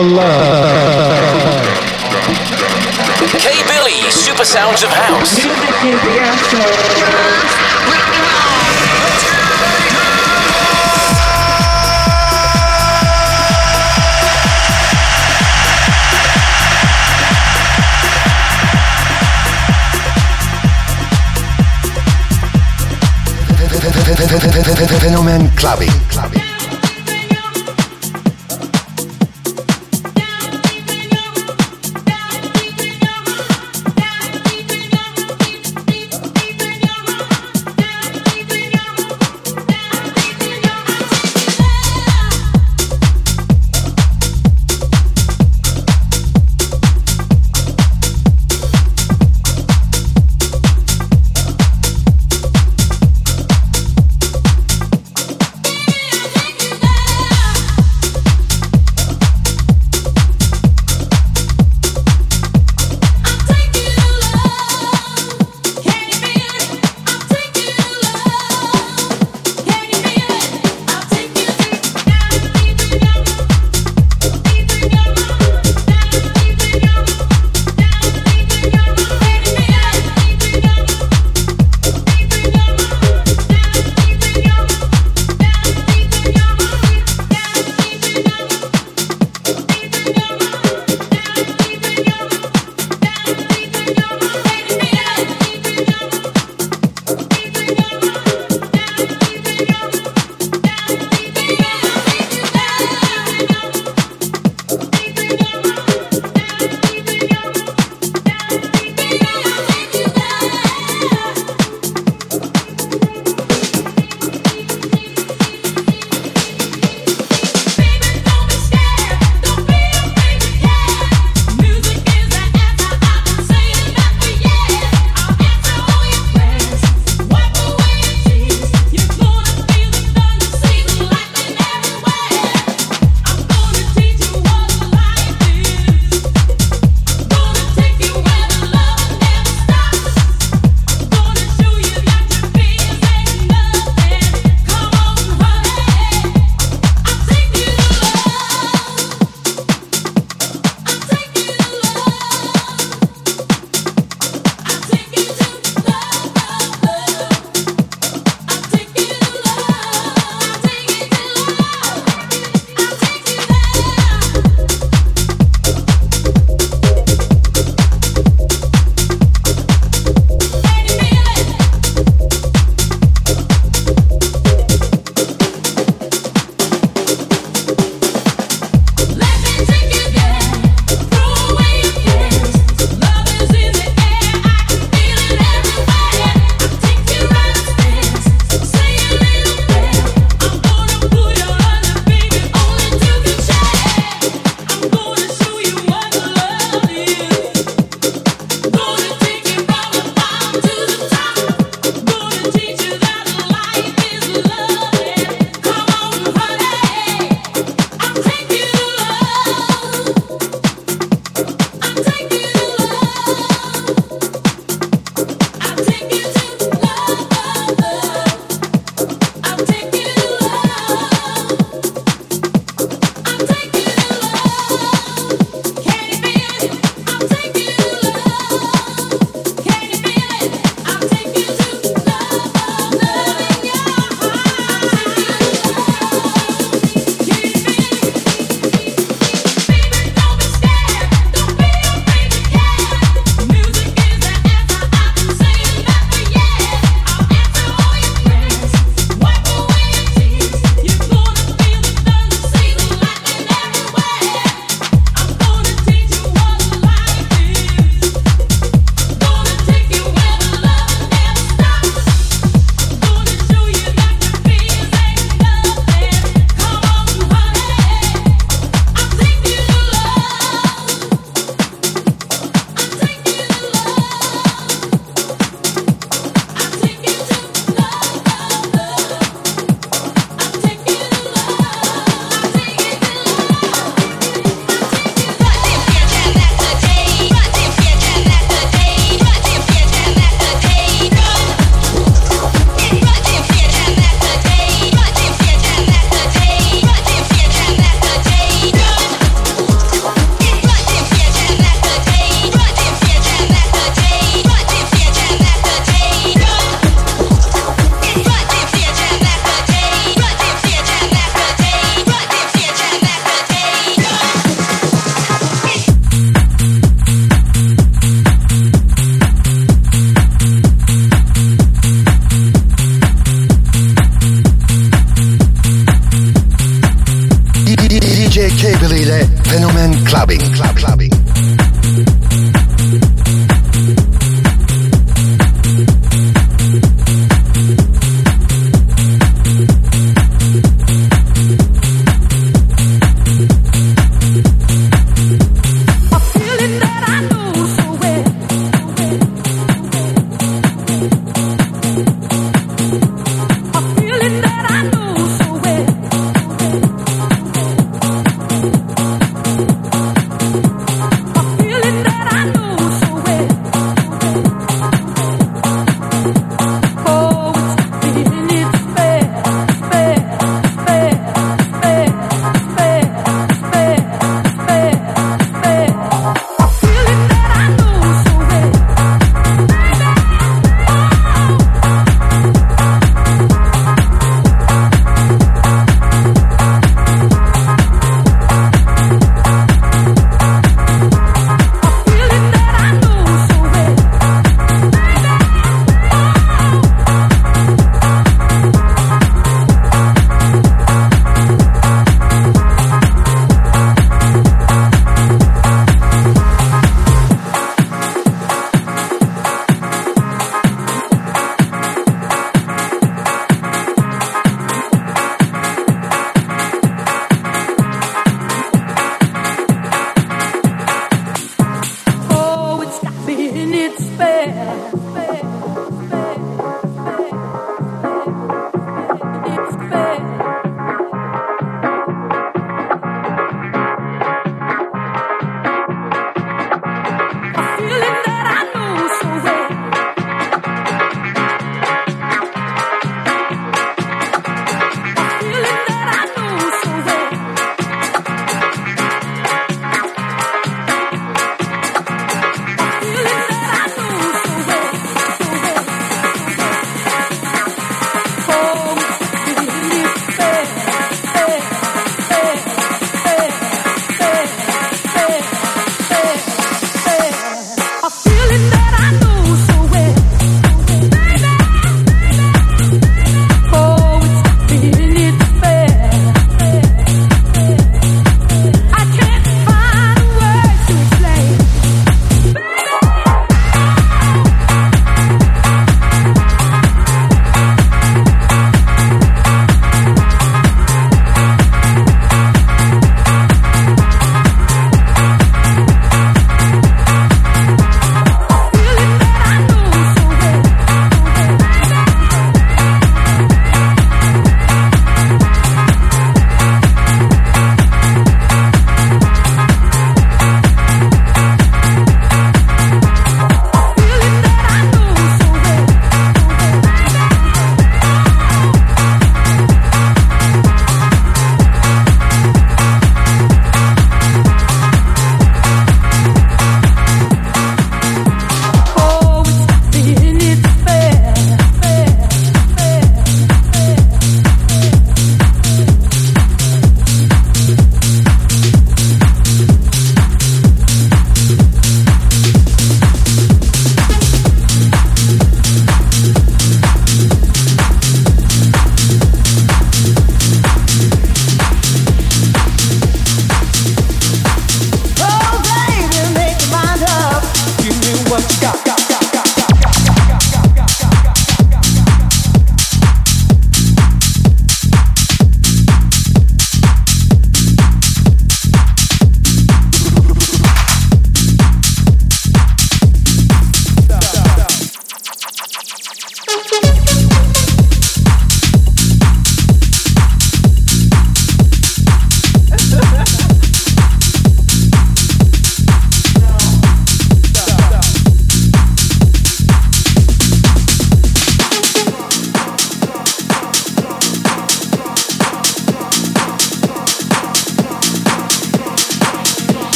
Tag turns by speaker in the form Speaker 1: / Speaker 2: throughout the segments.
Speaker 1: The love.
Speaker 2: K Billy, Super Sounds of House.
Speaker 3: Clubbing. Clubbing.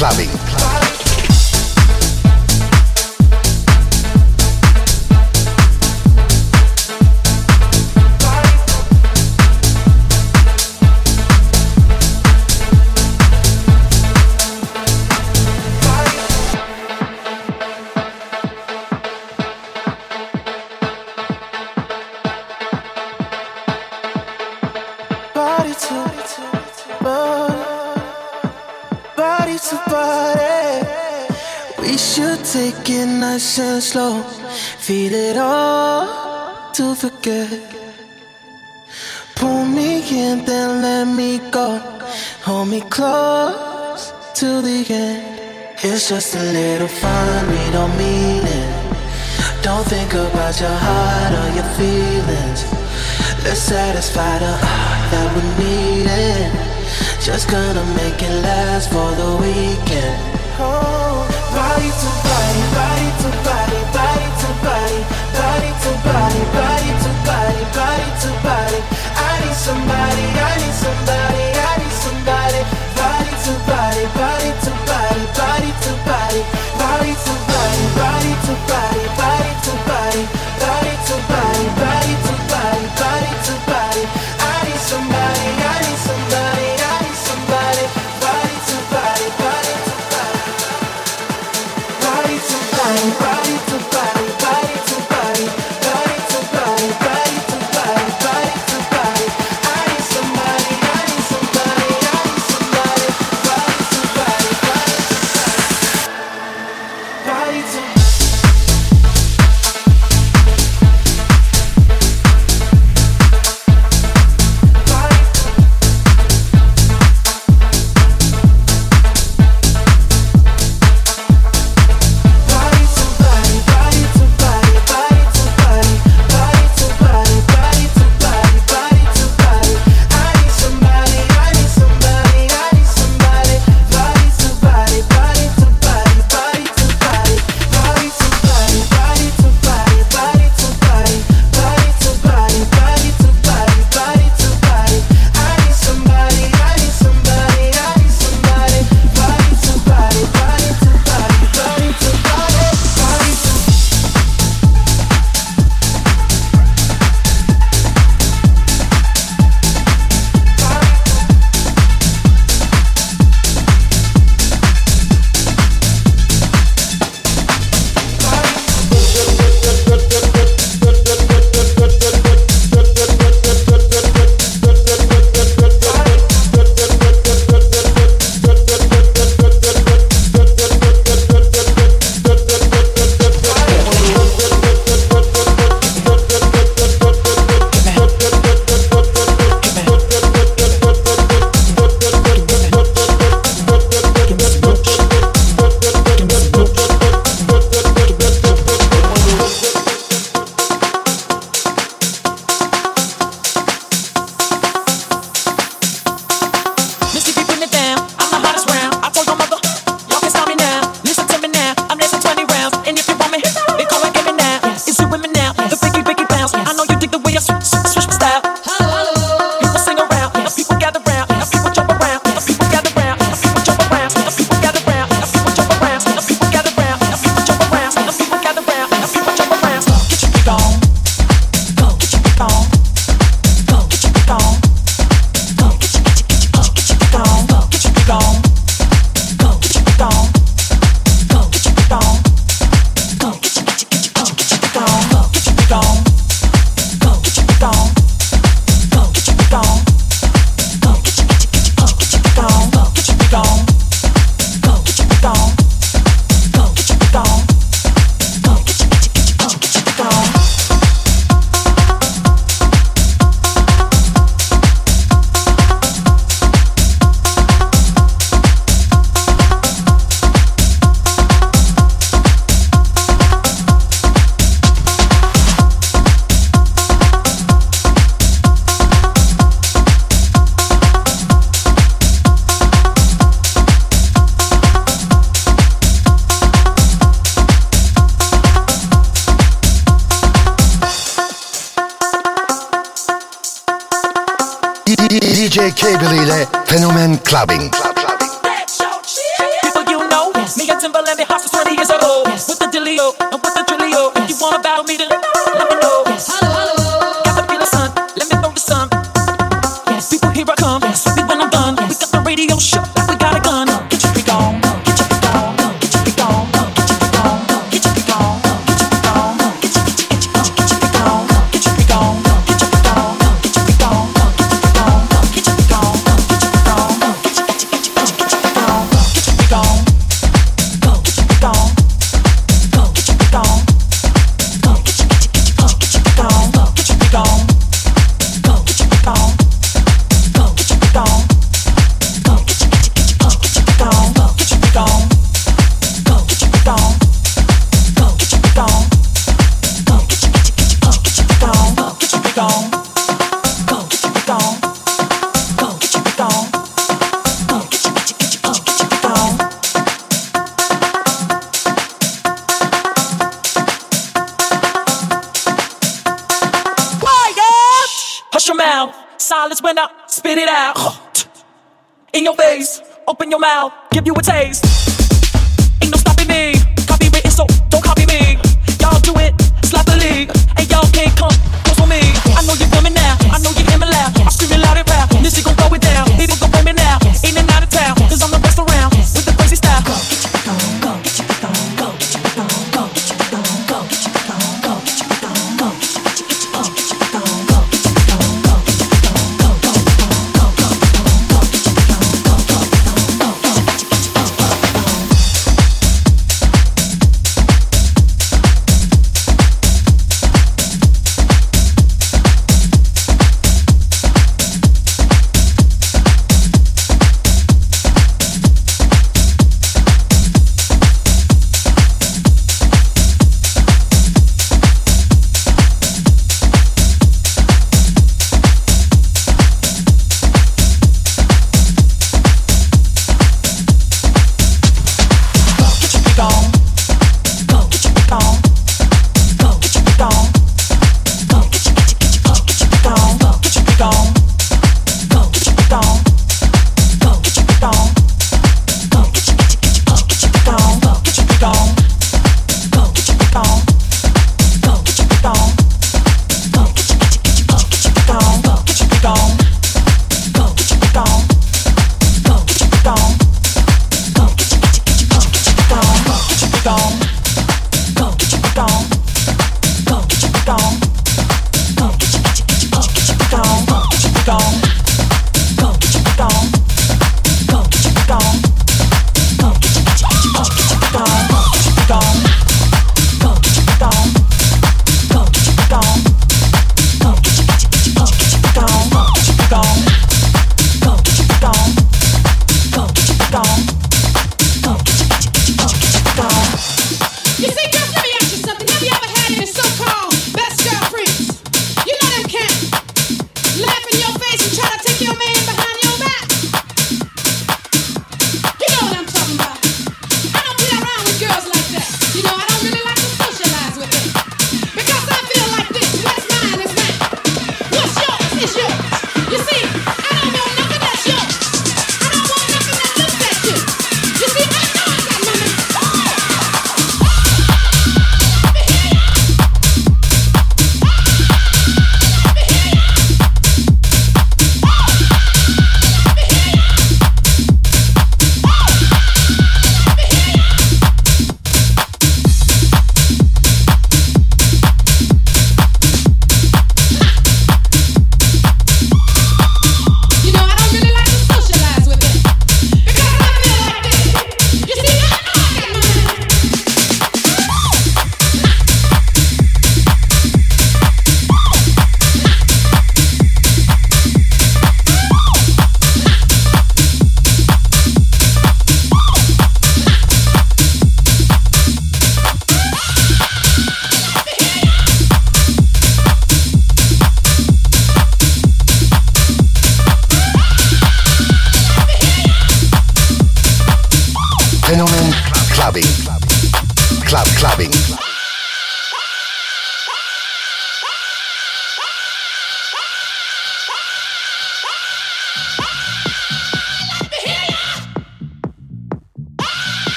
Speaker 3: clubbing.
Speaker 4: Just a little fun, we don't mean it. Don't think about your heart or your feelings. Let's satisfy the heart that we're needing. Just gonna make it last for the weekend. Oh, body to body, body to body, body to body, body to body, body to body, body to body. Need I need somebody, I need somebody, body to body, to body, body to body, body to body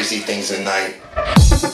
Speaker 5: Crazy things at night.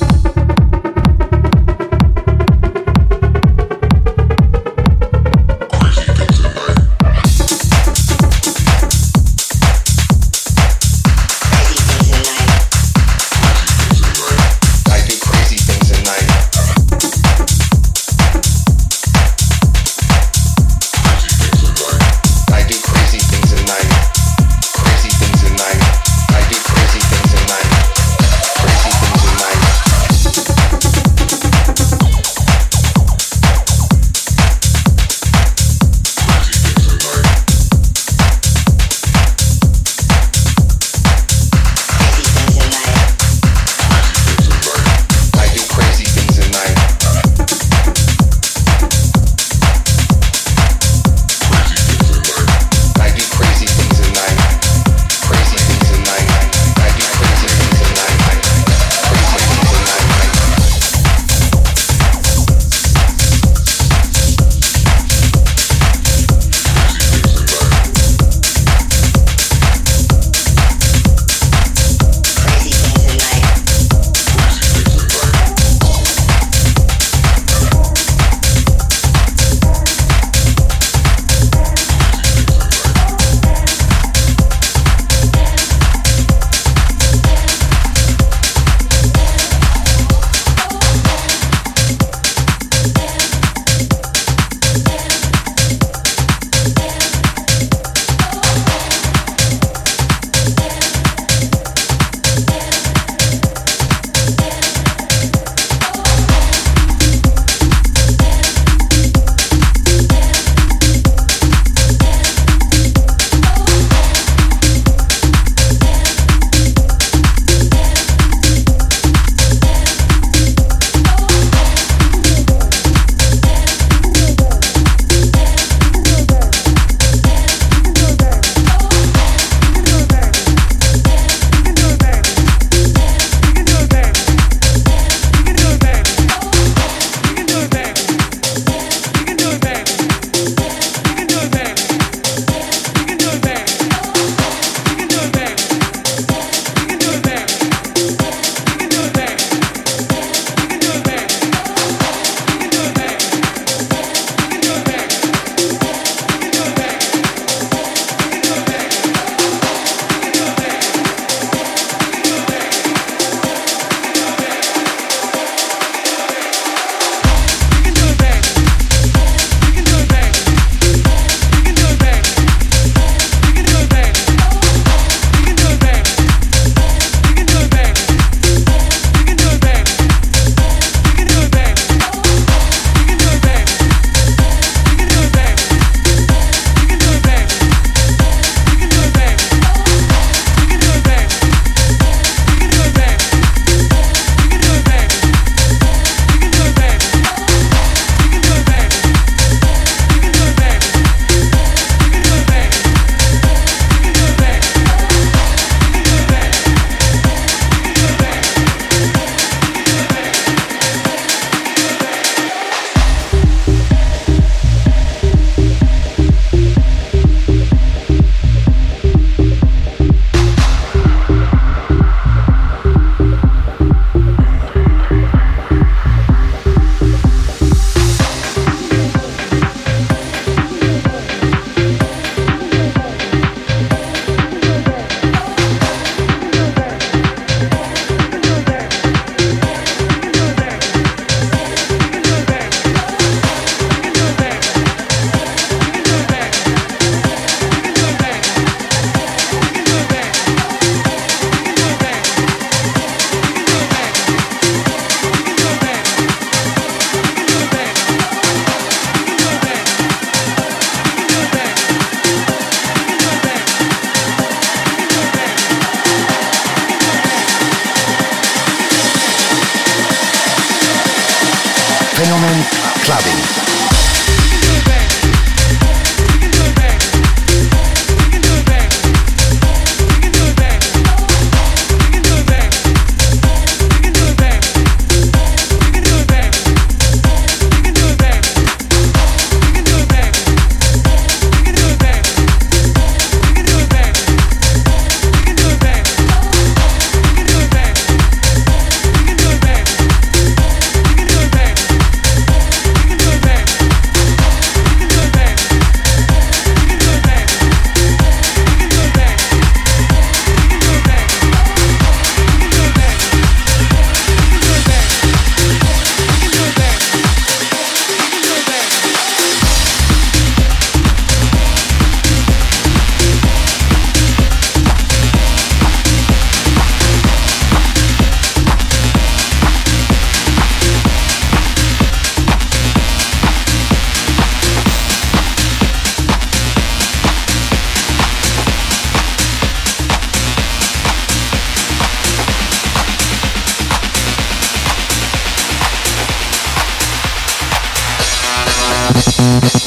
Speaker 5: Thank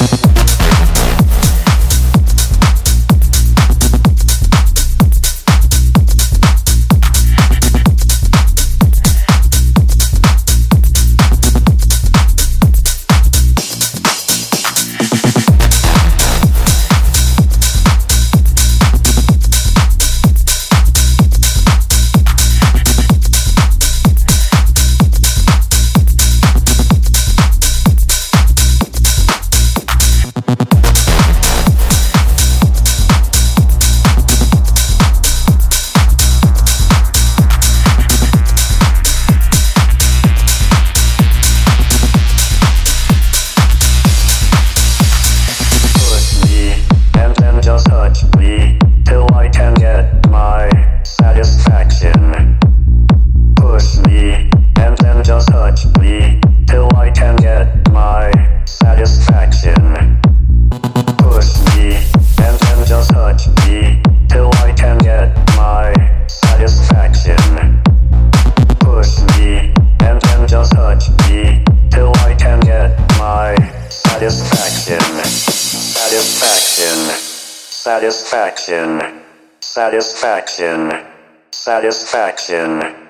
Speaker 6: satisfaction, satisfaction.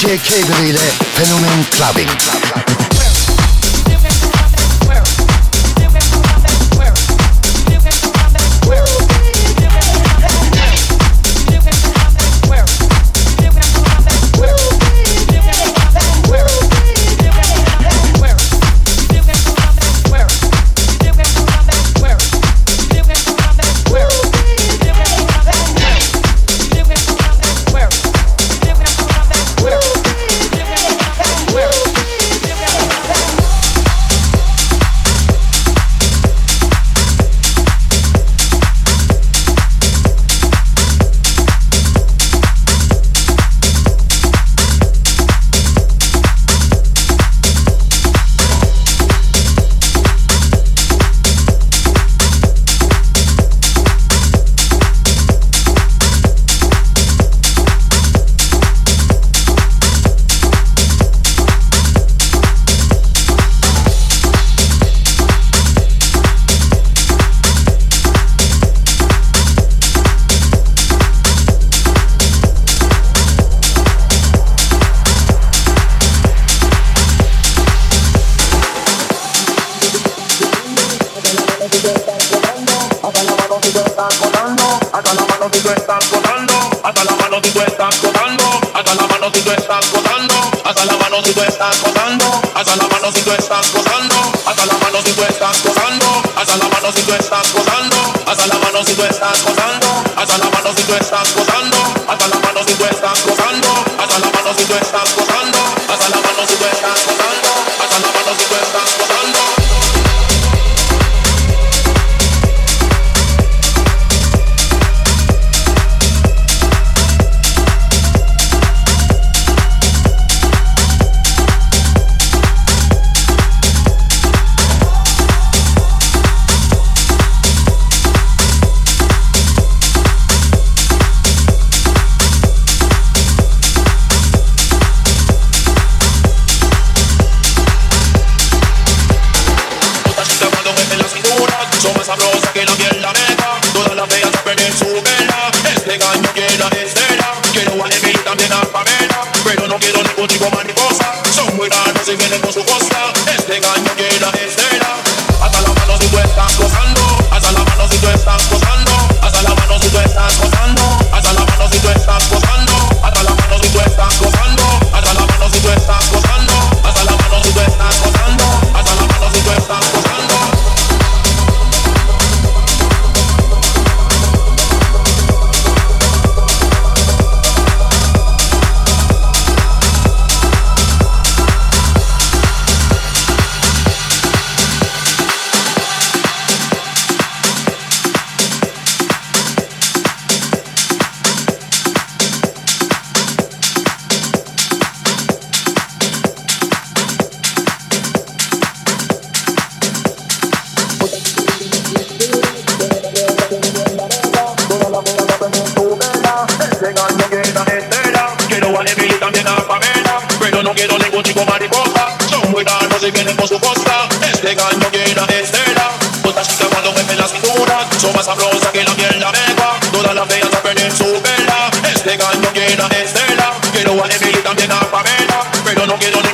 Speaker 7: DJ
Speaker 3: Cable ile Fenomen Clubbing. Club.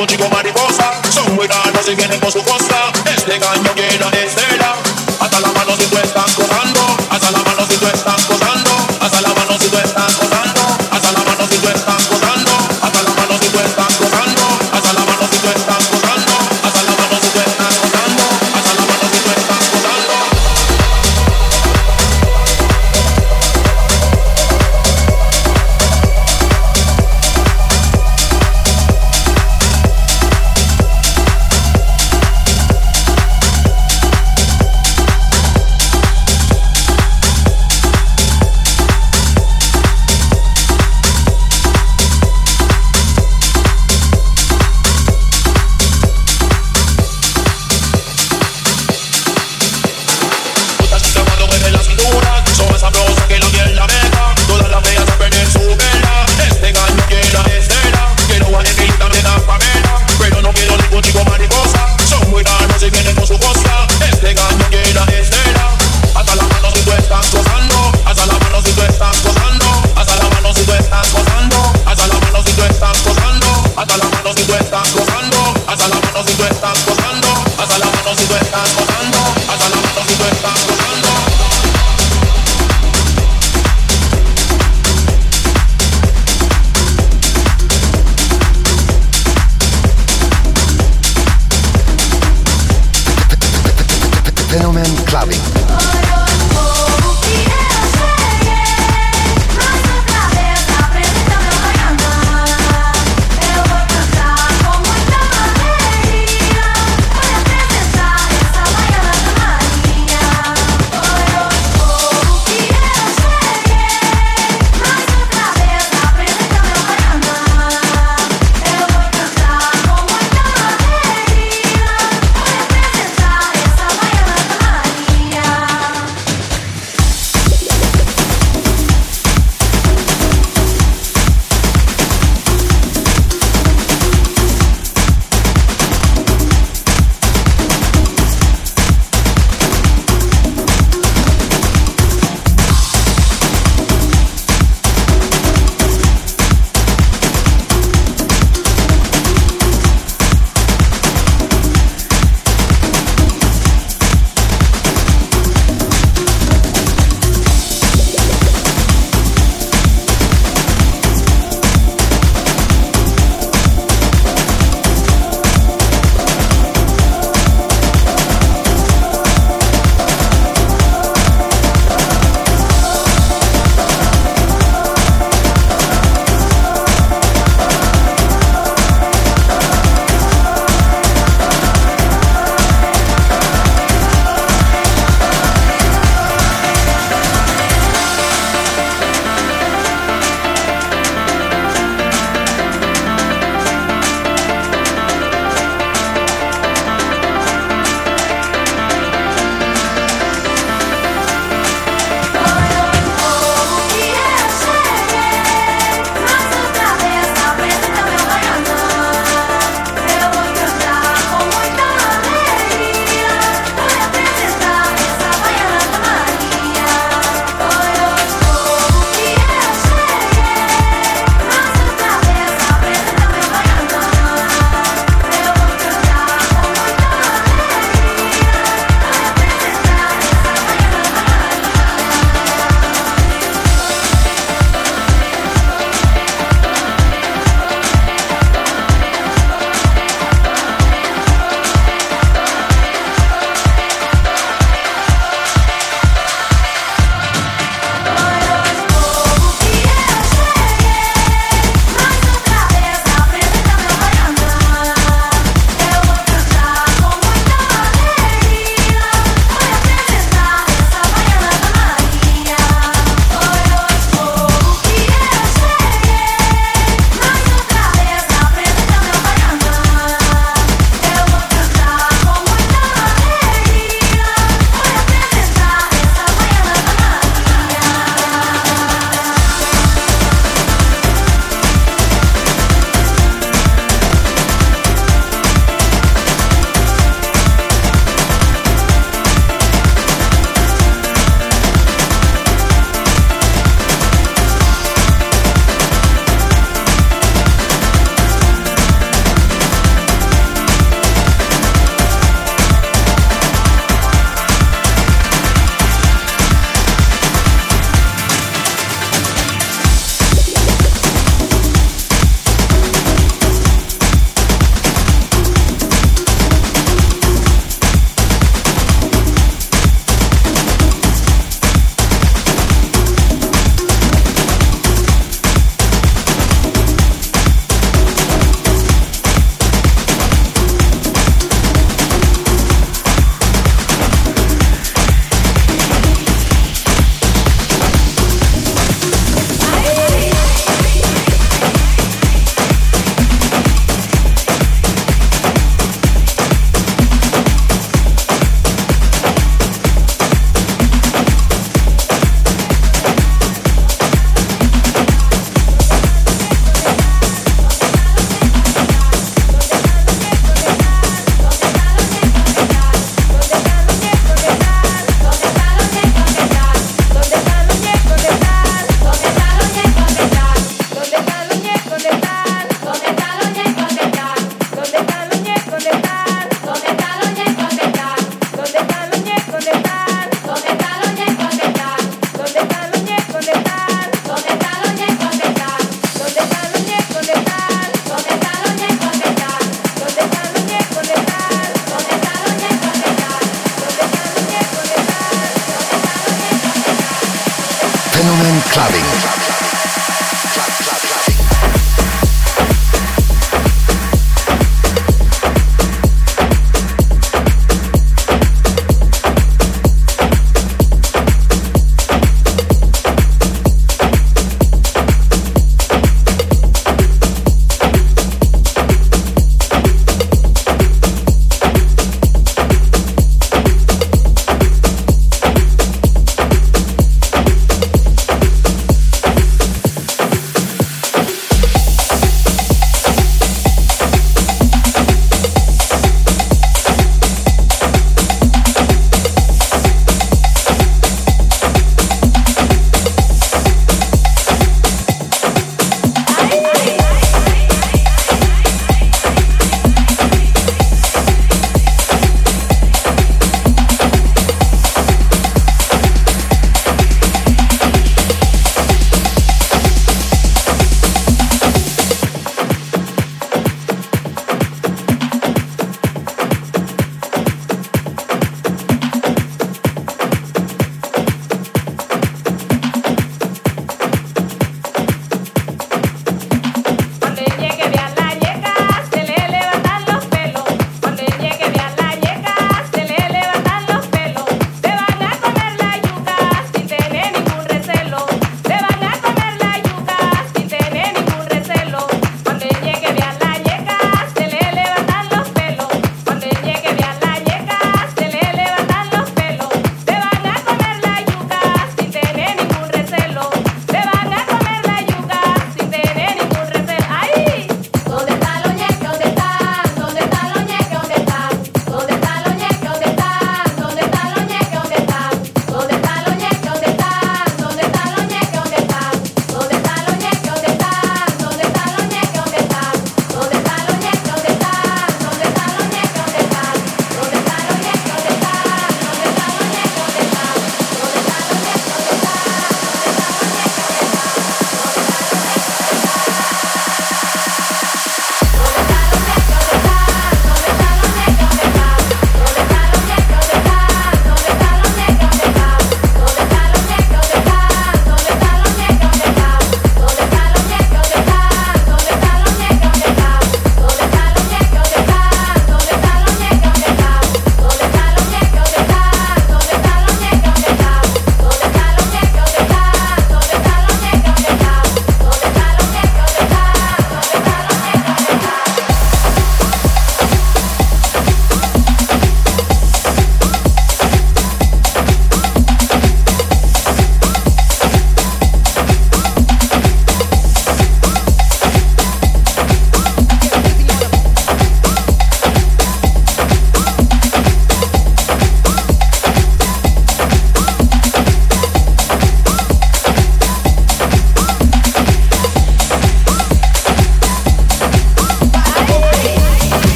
Speaker 8: contigo mariposa. Son muy raros y vienen por su costa. Este caño lleno de.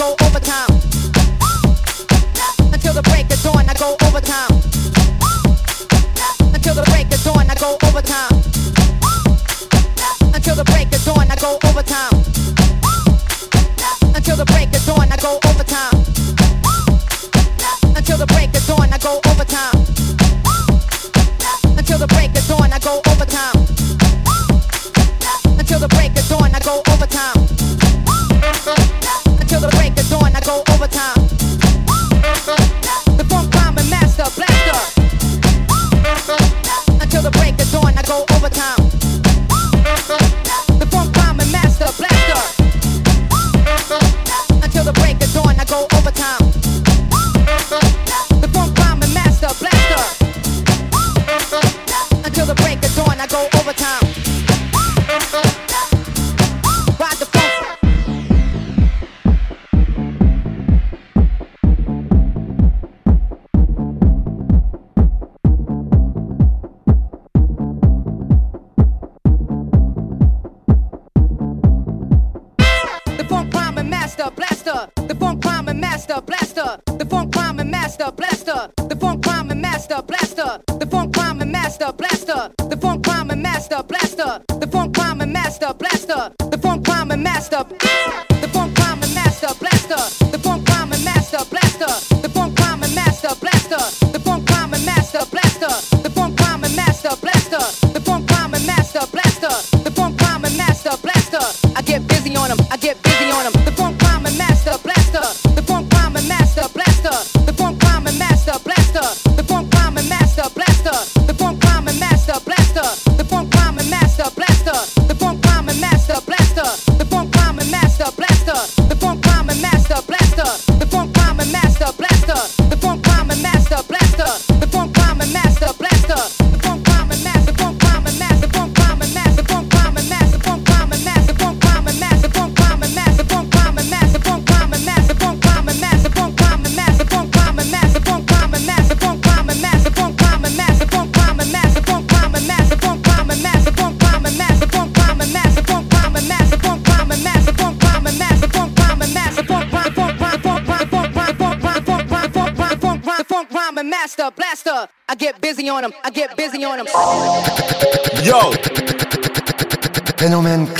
Speaker 8: Go overtime. Until the break of dawn, I go overtime. Until the break of dawn, I go overtime. Until the break of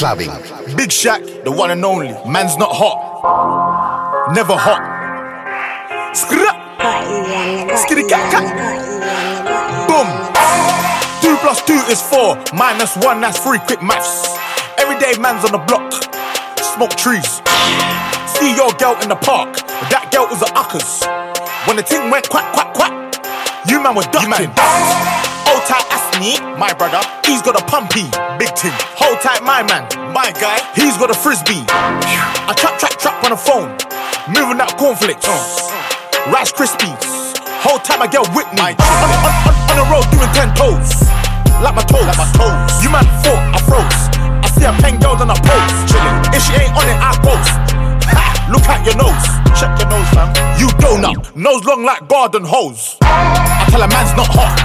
Speaker 3: Clubbing.
Speaker 9: Big Shaq, the one and only. Man's not hot. Never hot. Skra! Skitty cat cat. Boom. Two plus two is four. Minus one, that's three. Quick maths. Everyday man's on the block. Smoke trees. See your girl in the park. That girl was a uckers. When the thing went quack, quack, quack, you man were ducking. Hold tight, Asznee, my brother. He's got a pumpy, big thing. Hold tight, my man, my guy. He's got a frisbee. I trap, trap, trap on the phone. Moving that cornflakes. Oh. Rice Krispies. Hold tight, my girl with me. On, on, on, on the road doing ten toes. Like my toes. Like my toes. You man thought I froze. I see a pen girl on a post. Chilling. If she ain't on it, I post. Ha! Look at your nose. Check your nose, fam. You donut. Nose long like garden hose. I tell a man's not hot.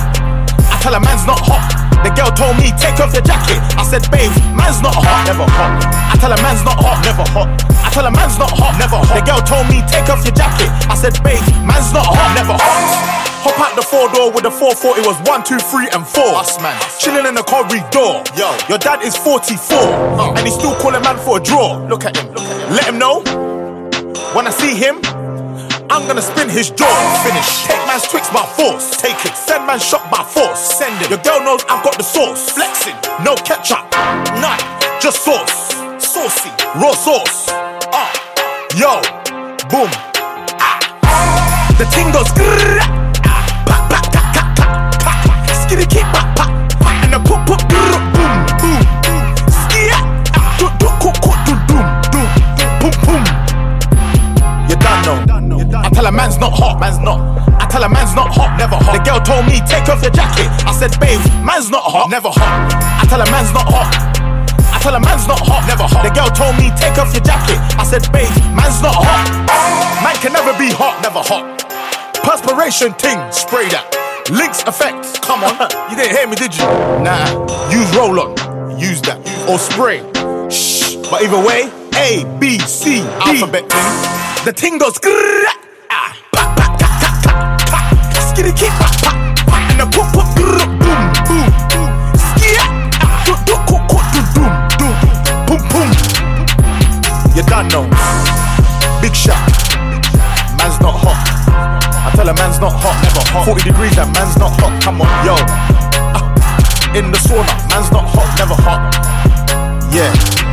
Speaker 9: I tell a man's not hot. The girl told me take off your jacket. I said, babe, man's not hot, never hot. I tell a man's not hot, never hot. I tell a man's not hot, never hot. The girl told me take off your jacket. I said, babe, man's not hot, never hot. Hop out the four door with the 440 was one, two, three, and four. Us man, chilling in the corridor. Yo, your dad is 44, and he's still calling man for a draw. Look at him, look at him. Let him know when I see him. I'm gonna spin his jaw. Finish. Take man's twix by force. Take it. Send man shot by force. Send it. Your girl knows I've got the sauce. Flexing. No ketchup. None. Just sauce. Saucy. Raw sauce. Ah. Yo. Boom. Ah. The ting goes. ah. Skitty tell a man's not hot, man's not. I tell a man's not hot, never hot. The girl told me take off your jacket. I said, babe, man's not hot, never hot. I tell a man's not hot. I tell a man's not hot, never hot. The girl told me take off your jacket. I said, babe, man's not hot. Man can never be hot, never hot. Perspiration ting, spray that. Lynx effect, come on. you didn't hear me, did you? Nah, use roll on, use that. Or spray. Shh. But either way, A, B, C, D. Alphabet ting. The ting goes ka. Skitty keep pa, pa, pa. And poop, poop, grrrr, boom, boom, boom. Do, do, do, doom, doom. Boom, boom. You know. Big shot. Man's not hot. I tell a man's not hot, never hot. 40 degrees, that man's not hot. Come on, yo. Uh, in the sauna, man's not hot, never hot. Yeah.